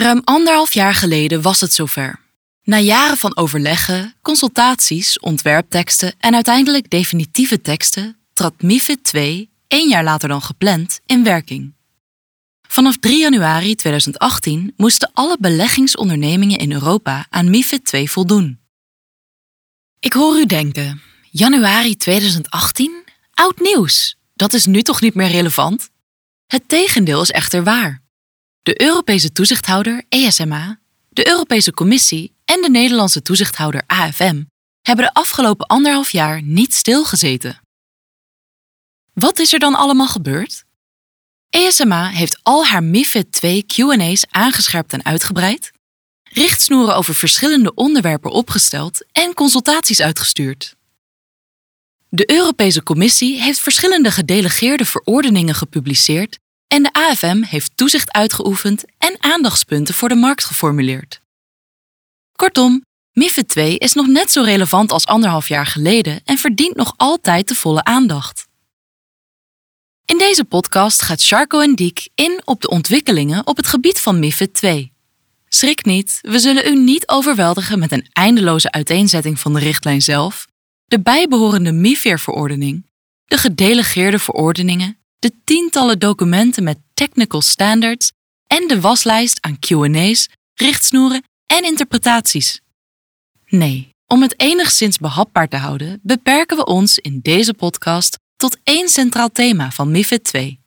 Ruim anderhalf jaar geleden was het zover. Na jaren van overleggen, consultaties, ontwerpteksten en uiteindelijk definitieve teksten trad MIFID 2, één jaar later dan gepland, in werking. Vanaf 3 januari 2018 moesten alle beleggingsondernemingen in Europa aan MIFID 2 voldoen. Ik hoor u denken: januari 2018? Oud nieuws. Dat is nu toch niet meer relevant? Het tegendeel is echter waar. De Europese toezichthouder ESMA, de Europese Commissie en de Nederlandse toezichthouder AFM hebben de afgelopen anderhalf jaar niet stilgezeten. Wat is er dan allemaal gebeurd? ESMA heeft al haar MIFID 2 QA's aangescherpt en uitgebreid, richtsnoeren over verschillende onderwerpen opgesteld en consultaties uitgestuurd. De Europese Commissie heeft verschillende gedelegeerde verordeningen gepubliceerd en de AFM heeft toezicht uitgeoefend en aandachtspunten voor de markt geformuleerd. Kortom, MIFID 2 is nog net zo relevant als anderhalf jaar geleden en verdient nog altijd de volle aandacht. In deze podcast gaat Charco en Diek in op de ontwikkelingen op het gebied van MIFID 2. Schrik niet, we zullen u niet overweldigen met een eindeloze uiteenzetting van de richtlijn zelf, de bijbehorende MIFIR-verordening, de gedelegeerde verordeningen, de tientallen documenten met technical standards en de waslijst aan QA's, richtsnoeren en interpretaties. Nee, om het enigszins behapbaar te houden, beperken we ons in deze podcast tot één centraal thema van MIFID 2: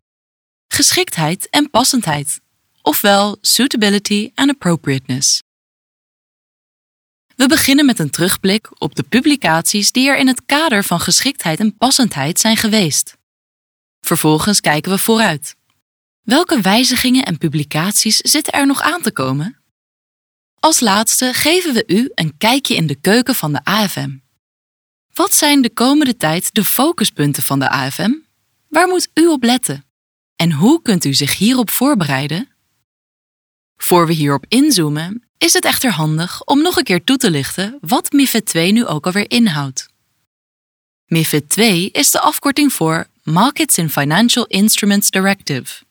geschiktheid en passendheid, ofwel suitability and appropriateness. We beginnen met een terugblik op de publicaties die er in het kader van geschiktheid en passendheid zijn geweest. Vervolgens kijken we vooruit. Welke wijzigingen en publicaties zitten er nog aan te komen? Als laatste geven we u een kijkje in de keuken van de AFM. Wat zijn de komende tijd de focuspunten van de AFM? Waar moet u op letten? En hoe kunt u zich hierop voorbereiden? Voor we hierop inzoomen, is het echter handig om nog een keer toe te lichten wat MIFID 2 nu ook alweer inhoudt. MIFID 2 is de afkorting voor Markets in Financial Instruments Directive.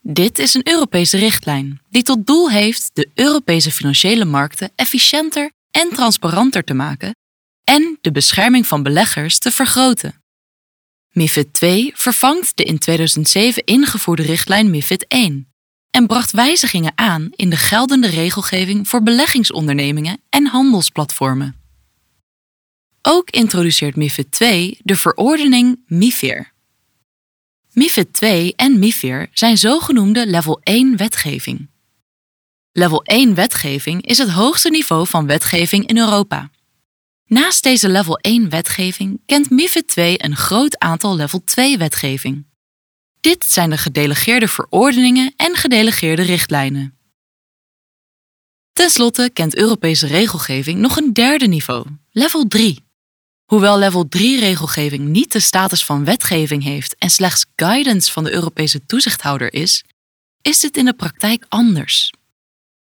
Dit is een Europese richtlijn die tot doel heeft de Europese financiële markten efficiënter en transparanter te maken en de bescherming van beleggers te vergroten. MIFID 2 vervangt de in 2007 ingevoerde richtlijn MIFID 1 en bracht wijzigingen aan in de geldende regelgeving voor beleggingsondernemingen en handelsplatformen. Ook introduceert MIFID 2 de verordening MIFIR. MIFID 2 en MIFIR zijn zogenoemde level 1 wetgeving. Level 1 wetgeving is het hoogste niveau van wetgeving in Europa. Naast deze level 1 wetgeving kent MIFID 2 een groot aantal level 2 wetgeving. Dit zijn de gedelegeerde verordeningen en gedelegeerde richtlijnen. Ten slotte kent Europese regelgeving nog een derde niveau, level 3. Hoewel level 3 regelgeving niet de status van wetgeving heeft en slechts guidance van de Europese toezichthouder is, is dit in de praktijk anders.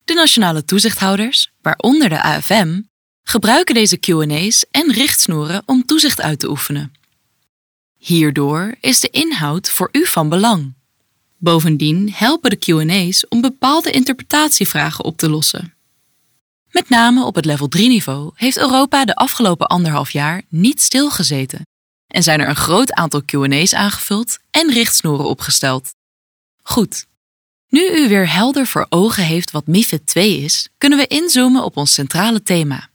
De nationale toezichthouders, waaronder de AFM, gebruiken deze QA's en richtsnoeren om toezicht uit te oefenen. Hierdoor is de inhoud voor u van belang. Bovendien helpen de QA's om bepaalde interpretatievragen op te lossen. Met name op het level 3 niveau heeft Europa de afgelopen anderhalf jaar niet stilgezeten en zijn er een groot aantal QA's aangevuld en richtsnoeren opgesteld. Goed. Nu u weer helder voor ogen heeft wat MIFID 2 is, kunnen we inzoomen op ons centrale thema: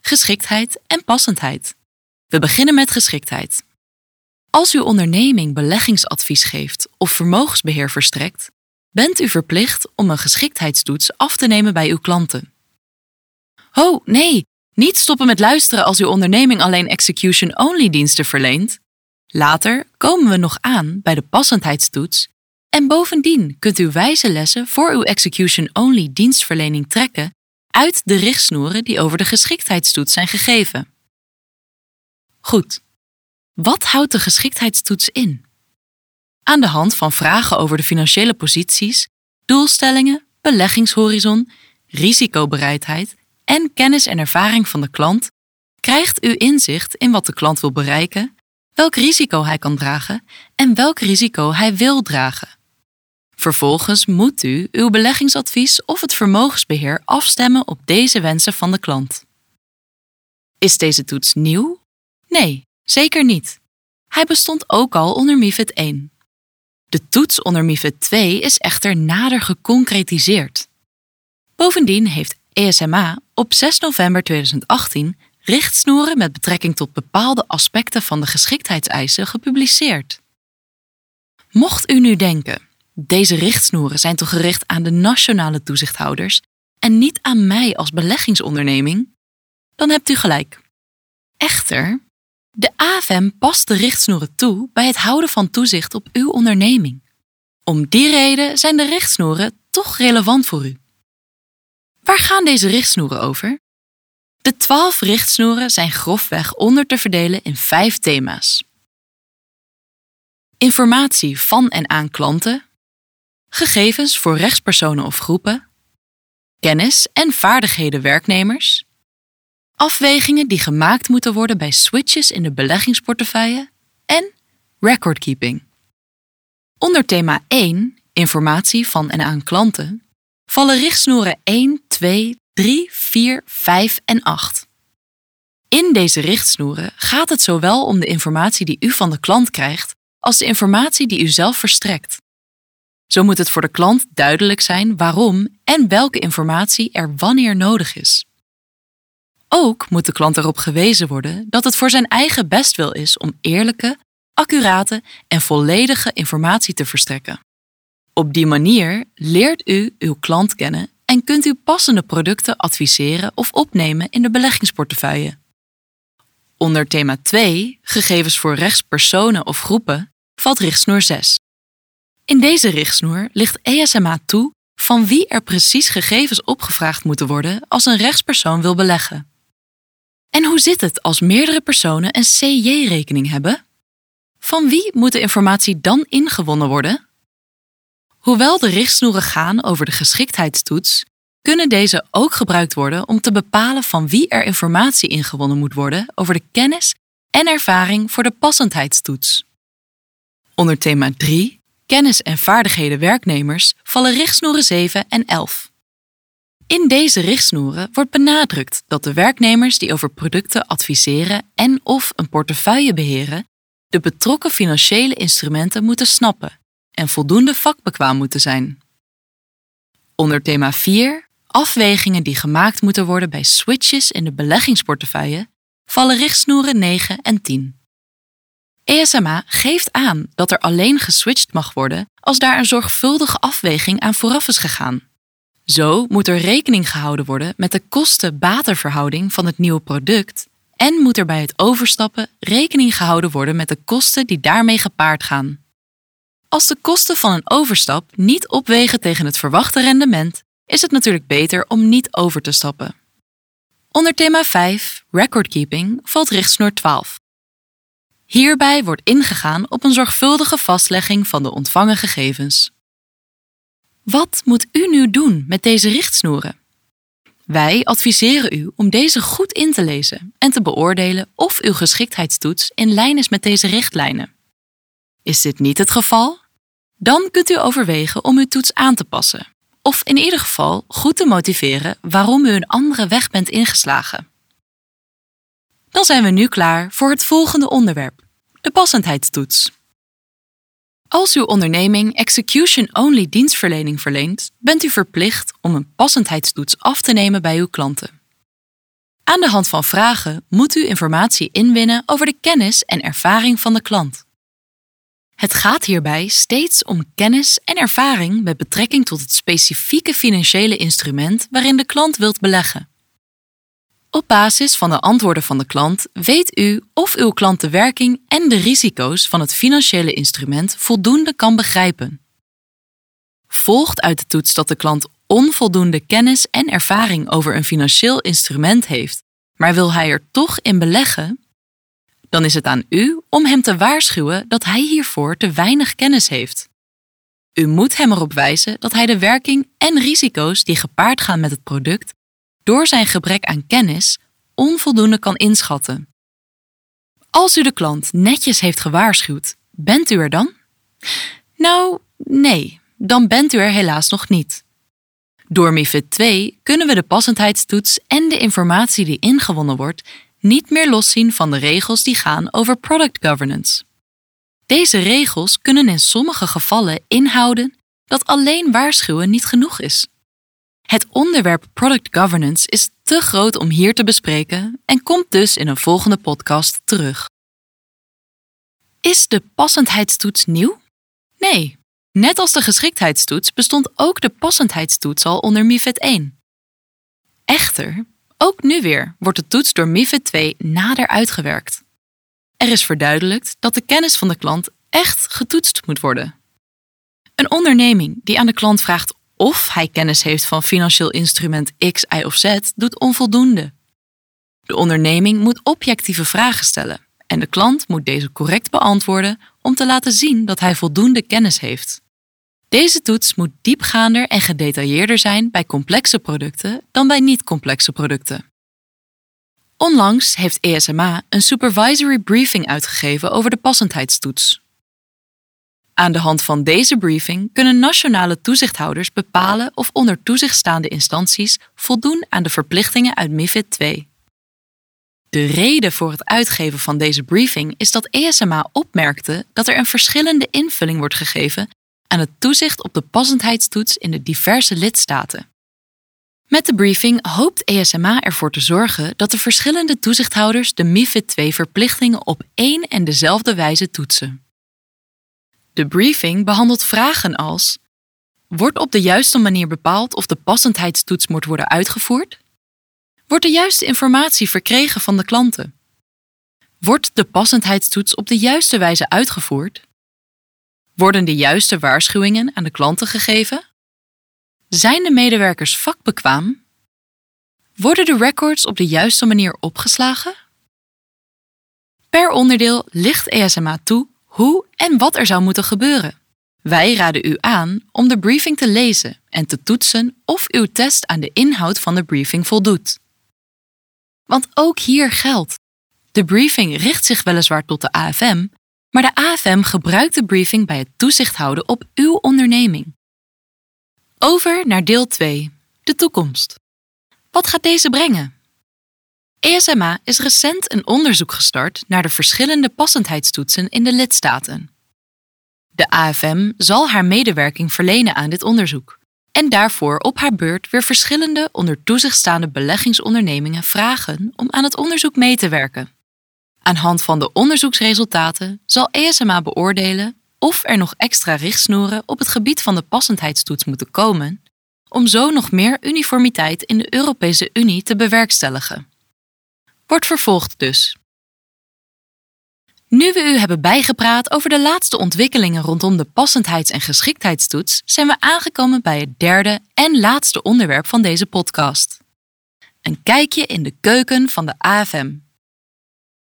geschiktheid en passendheid. We beginnen met geschiktheid. Als uw onderneming beleggingsadvies geeft of vermogensbeheer verstrekt, bent u verplicht om een geschiktheidstoets af te nemen bij uw klanten. Ho, nee, niet stoppen met luisteren als uw onderneming alleen execution-only diensten verleent. Later komen we nog aan bij de passendheidstoets en bovendien kunt u wijze lessen voor uw execution-only dienstverlening trekken uit de richtsnoeren die over de geschiktheidstoets zijn gegeven. Goed. Wat houdt de geschiktheidstoets in? Aan de hand van vragen over de financiële posities, doelstellingen, beleggingshorizon, risicobereidheid en kennis en ervaring van de klant krijgt u inzicht in wat de klant wil bereiken, welk risico hij kan dragen en welk risico hij wil dragen. Vervolgens moet u uw beleggingsadvies of het vermogensbeheer afstemmen op deze wensen van de klant. Is deze toets nieuw? Nee, zeker niet. Hij bestond ook al onder MIFID 1. De toets onder MIFID 2 is echter nader geconcretiseerd. Bovendien heeft ESMA op 6 november 2018 richtsnoeren met betrekking tot bepaalde aspecten van de geschiktheidseisen gepubliceerd. Mocht u nu denken, deze richtsnoeren zijn toch gericht aan de nationale toezichthouders en niet aan mij als beleggingsonderneming? Dan hebt u gelijk. Echter, de AFM past de richtsnoeren toe bij het houden van toezicht op uw onderneming. Om die reden zijn de richtsnoeren toch relevant voor u. Waar gaan deze richtsnoeren over? De twaalf richtsnoeren zijn grofweg onder te verdelen in vijf thema's. Informatie van en aan klanten, gegevens voor rechtspersonen of groepen, kennis en vaardigheden werknemers, afwegingen die gemaakt moeten worden bij switches in de beleggingsportefeuille en recordkeeping. Onder thema 1, informatie van en aan klanten, vallen richtsnoeren 1, 2, 3, 4, 5 en 8. In deze richtsnoeren gaat het zowel om de informatie die u van de klant krijgt als de informatie die u zelf verstrekt. Zo moet het voor de klant duidelijk zijn waarom en welke informatie er wanneer nodig is. Ook moet de klant erop gewezen worden dat het voor zijn eigen bestwil is om eerlijke, accurate en volledige informatie te verstrekken. Op die manier leert u uw klant kennen en kunt u passende producten adviseren of opnemen in de beleggingsportefeuille. Onder thema 2, gegevens voor rechtspersonen of groepen, valt richtsnoer 6. In deze richtsnoer ligt ESMA toe van wie er precies gegevens opgevraagd moeten worden als een rechtspersoon wil beleggen. En hoe zit het als meerdere personen een CJ-rekening hebben? Van wie moet de informatie dan ingewonnen worden? Hoewel de richtsnoeren gaan over de geschiktheidstoets, kunnen deze ook gebruikt worden om te bepalen van wie er informatie ingewonnen moet worden over de kennis en ervaring voor de passendheidstoets. Onder thema 3, kennis en vaardigheden werknemers, vallen richtsnoeren 7 en 11. In deze richtsnoeren wordt benadrukt dat de werknemers die over producten adviseren en of een portefeuille beheren, de betrokken financiële instrumenten moeten snappen en voldoende vakbekwaam moeten zijn. Onder thema 4, afwegingen die gemaakt moeten worden bij switches in de beleggingsportefeuille, vallen richtsnoeren 9 en 10. ESMA geeft aan dat er alleen geswitcht mag worden als daar een zorgvuldige afweging aan vooraf is gegaan. Zo moet er rekening gehouden worden met de kosten-batenverhouding van het nieuwe product en moet er bij het overstappen rekening gehouden worden met de kosten die daarmee gepaard gaan. Als de kosten van een overstap niet opwegen tegen het verwachte rendement, is het natuurlijk beter om niet over te stappen. Onder thema 5, recordkeeping, valt richtsnoer 12. Hierbij wordt ingegaan op een zorgvuldige vastlegging van de ontvangen gegevens. Wat moet u nu doen met deze richtsnoeren? Wij adviseren u om deze goed in te lezen en te beoordelen of uw geschiktheidstoets in lijn is met deze richtlijnen. Is dit niet het geval? Dan kunt u overwegen om uw toets aan te passen, of in ieder geval goed te motiveren waarom u een andere weg bent ingeslagen. Dan zijn we nu klaar voor het volgende onderwerp, de passendheidstoets. Als uw onderneming execution-only dienstverlening verleent, bent u verplicht om een passendheidstoets af te nemen bij uw klanten. Aan de hand van vragen moet u informatie inwinnen over de kennis en ervaring van de klant. Het gaat hierbij steeds om kennis en ervaring met betrekking tot het specifieke financiële instrument waarin de klant wilt beleggen. Op basis van de antwoorden van de klant weet u of uw klant de werking en de risico's van het financiële instrument voldoende kan begrijpen. Volgt uit de toets dat de klant onvoldoende kennis en ervaring over een financieel instrument heeft, maar wil hij er toch in beleggen? Dan is het aan u om hem te waarschuwen dat hij hiervoor te weinig kennis heeft. U moet hem erop wijzen dat hij de werking en risico's die gepaard gaan met het product door zijn gebrek aan kennis onvoldoende kan inschatten. Als u de klant netjes heeft gewaarschuwd, bent u er dan? Nou, nee, dan bent u er helaas nog niet. Door MIFID 2 kunnen we de passendheidstoets en de informatie die ingewonnen wordt niet meer loszien van de regels die gaan over product governance. Deze regels kunnen in sommige gevallen inhouden dat alleen waarschuwen niet genoeg is. Het onderwerp product governance is te groot om hier te bespreken en komt dus in een volgende podcast terug. Is de passendheidstoets nieuw? Nee. Net als de geschiktheidstoets bestond ook de passendheidstoets al onder MIFID 1. Echter, ook nu weer wordt de toets door MIFID 2 nader uitgewerkt. Er is verduidelijkt dat de kennis van de klant echt getoetst moet worden. Een onderneming die aan de klant vraagt of hij kennis heeft van financieel instrument X, Y of Z, doet onvoldoende. De onderneming moet objectieve vragen stellen en de klant moet deze correct beantwoorden om te laten zien dat hij voldoende kennis heeft. Deze toets moet diepgaander en gedetailleerder zijn bij complexe producten dan bij niet-complexe producten. Onlangs heeft ESMA een supervisory briefing uitgegeven over de passendheidstoets. Aan de hand van deze briefing kunnen nationale toezichthouders bepalen of onder toezicht staande instanties voldoen aan de verplichtingen uit MIFID II. De reden voor het uitgeven van deze briefing is dat ESMA opmerkte dat er een verschillende invulling wordt gegeven aan het toezicht op de passendheidstoets in de diverse lidstaten. Met de briefing hoopt ESMA ervoor te zorgen dat de verschillende toezichthouders de MIFID II verplichtingen op één en dezelfde wijze toetsen. De briefing behandelt vragen als: Wordt op de juiste manier bepaald of de passendheidstoets moet worden uitgevoerd? Wordt de juiste informatie verkregen van de klanten? Wordt de passendheidstoets op de juiste wijze uitgevoerd? Worden de juiste waarschuwingen aan de klanten gegeven? Zijn de medewerkers vakbekwaam? Worden de records op de juiste manier opgeslagen? Per onderdeel ligt ESMA toe hoe en wat er zou moeten gebeuren. Wij raden u aan om de briefing te lezen en te toetsen of uw test aan de inhoud van de briefing voldoet. Want ook hier geldt: de briefing richt zich weliswaar tot de AFM, maar de AFM gebruikt de briefing bij het toezicht houden op uw onderneming. Over naar deel 2, de toekomst. Wat gaat deze brengen? ESMA is recent een onderzoek gestart naar de verschillende passendheidstoetsen in de lidstaten. De AFM zal haar medewerking verlenen aan dit onderzoek en daarvoor op haar beurt weer verschillende onder toezicht staande beleggingsondernemingen vragen om aan het onderzoek mee te werken. Aan hand van de onderzoeksresultaten zal ESMA beoordelen of er nog extra richtsnoeren op het gebied van de passendheidstoets moeten komen, om zo nog meer uniformiteit in de Europese Unie te bewerkstelligen. Wordt vervolgd dus. Nu we u hebben bijgepraat over de laatste ontwikkelingen rondom de passendheids- en geschiktheidstoets, zijn we aangekomen bij het derde en laatste onderwerp van deze podcast. Een kijkje in de keuken van de AFM.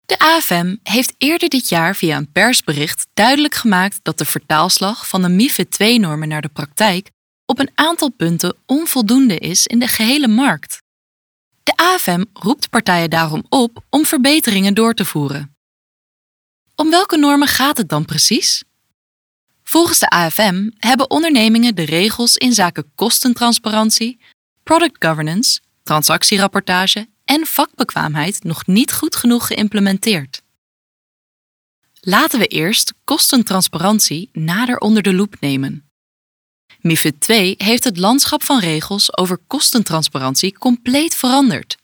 De AFM heeft eerder dit jaar via een persbericht duidelijk gemaakt dat de vertaalslag van de MIFID II-normen naar de praktijk op een aantal punten onvoldoende is in de gehele markt. De AFM roept partijen daarom op om verbeteringen door te voeren. Om welke normen gaat het dan precies? Volgens de AFM hebben ondernemingen de regels in zaken kostentransparantie, product governance, transactierapportage en vakbekwaamheid nog niet goed genoeg geïmplementeerd. Laten we eerst kostentransparantie nader onder de loep nemen. MIFID 2 heeft het landschap van regels over kostentransparantie compleet veranderd.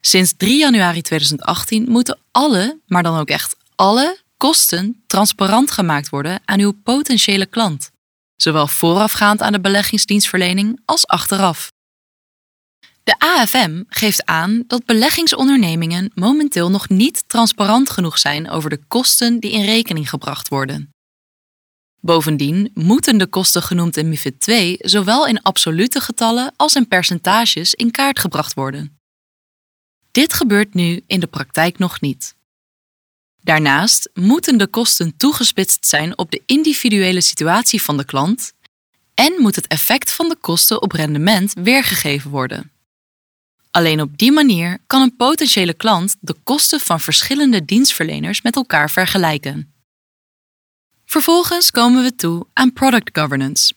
Sinds 3 januari 2018 moeten alle, maar dan ook echt alle, kosten transparant gemaakt worden aan uw potentiële klant, zowel voorafgaand aan de beleggingsdienstverlening als achteraf. De AFM geeft aan dat beleggingsondernemingen momenteel nog niet transparant genoeg zijn over de kosten die in rekening gebracht worden. Bovendien moeten de kosten genoemd in MIFID 2 zowel in absolute getallen als in percentages in kaart gebracht worden. Dit gebeurt nu in de praktijk nog niet. Daarnaast moeten de kosten toegespitst zijn op de individuele situatie van de klant en moet het effect van de kosten op rendement weergegeven worden. Alleen op die manier kan een potentiële klant de kosten van verschillende dienstverleners met elkaar vergelijken. Vervolgens komen we toe aan product governance,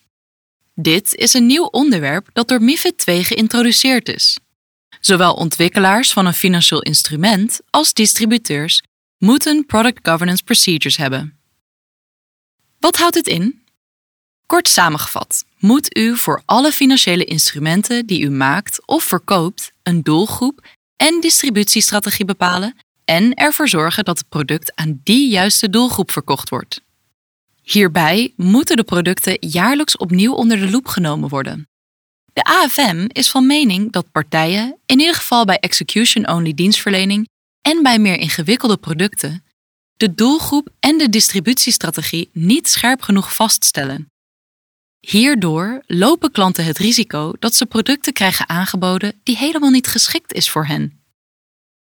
Dit is een nieuw onderwerp dat door MIFID 2 geïntroduceerd is. Zowel ontwikkelaars van een financieel instrument als distributeurs moeten Product Governance Procedures hebben. Wat houdt dit in? Kort samengevat, moet u voor alle financiële instrumenten die u maakt of verkoopt een doelgroep en distributiestrategie bepalen en ervoor zorgen dat het product aan die juiste doelgroep verkocht wordt. Hierbij moeten de producten jaarlijks opnieuw onder de loep genomen worden. De AFM is van mening dat partijen, in ieder geval bij execution-only dienstverlening en bij meer ingewikkelde producten, de doelgroep en de distributiestrategie niet scherp genoeg vaststellen. Hierdoor lopen klanten het risico dat ze producten krijgen aangeboden die helemaal niet geschikt is voor hen.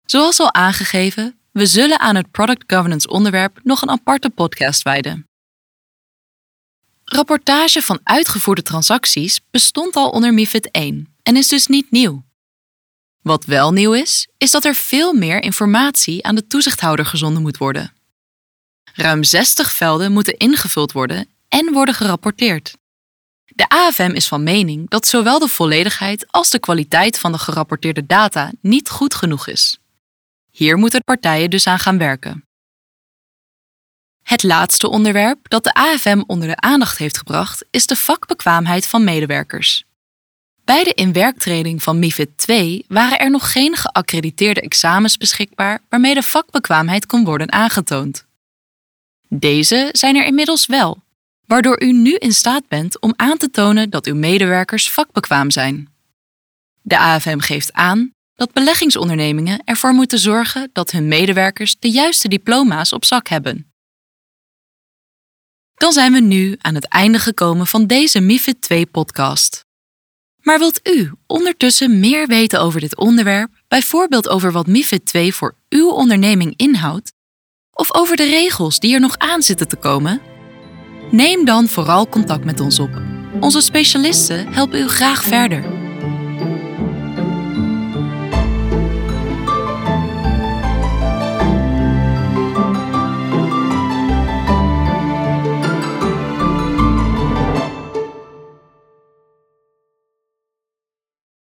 Zoals al aangegeven, we zullen aan het product governance onderwerp nog een aparte podcast wijden. Rapportage van uitgevoerde transacties bestond al onder MIFID 1 en is dus niet nieuw. Wat wel nieuw is, is dat er veel meer informatie aan de toezichthouder gezonden moet worden. Ruim 60 velden moeten ingevuld worden en worden gerapporteerd. De AFM is van mening dat zowel de volledigheid als de kwaliteit van de gerapporteerde data niet goed genoeg is. Hier moeten partijen dus aan gaan werken. Het laatste onderwerp dat de AFM onder de aandacht heeft gebracht is de vakbekwaamheid van medewerkers. Bij de inwerktreding van MIFID 2 waren er nog geen geaccrediteerde examens beschikbaar waarmee de vakbekwaamheid kon worden aangetoond. Deze zijn er inmiddels wel, waardoor u nu in staat bent om aan te tonen dat uw medewerkers vakbekwaam zijn. De AFM geeft aan dat beleggingsondernemingen ervoor moeten zorgen dat hun medewerkers de juiste diploma's op zak hebben. Dan zijn we nu aan het einde gekomen van deze MIFID 2 podcast. Maar wilt u ondertussen meer weten over dit onderwerp, bijvoorbeeld over wat MIFID 2 voor uw onderneming inhoudt, of over de regels die er nog aan zitten te komen? Neem dan vooral contact met ons op. Onze specialisten helpen u graag verder.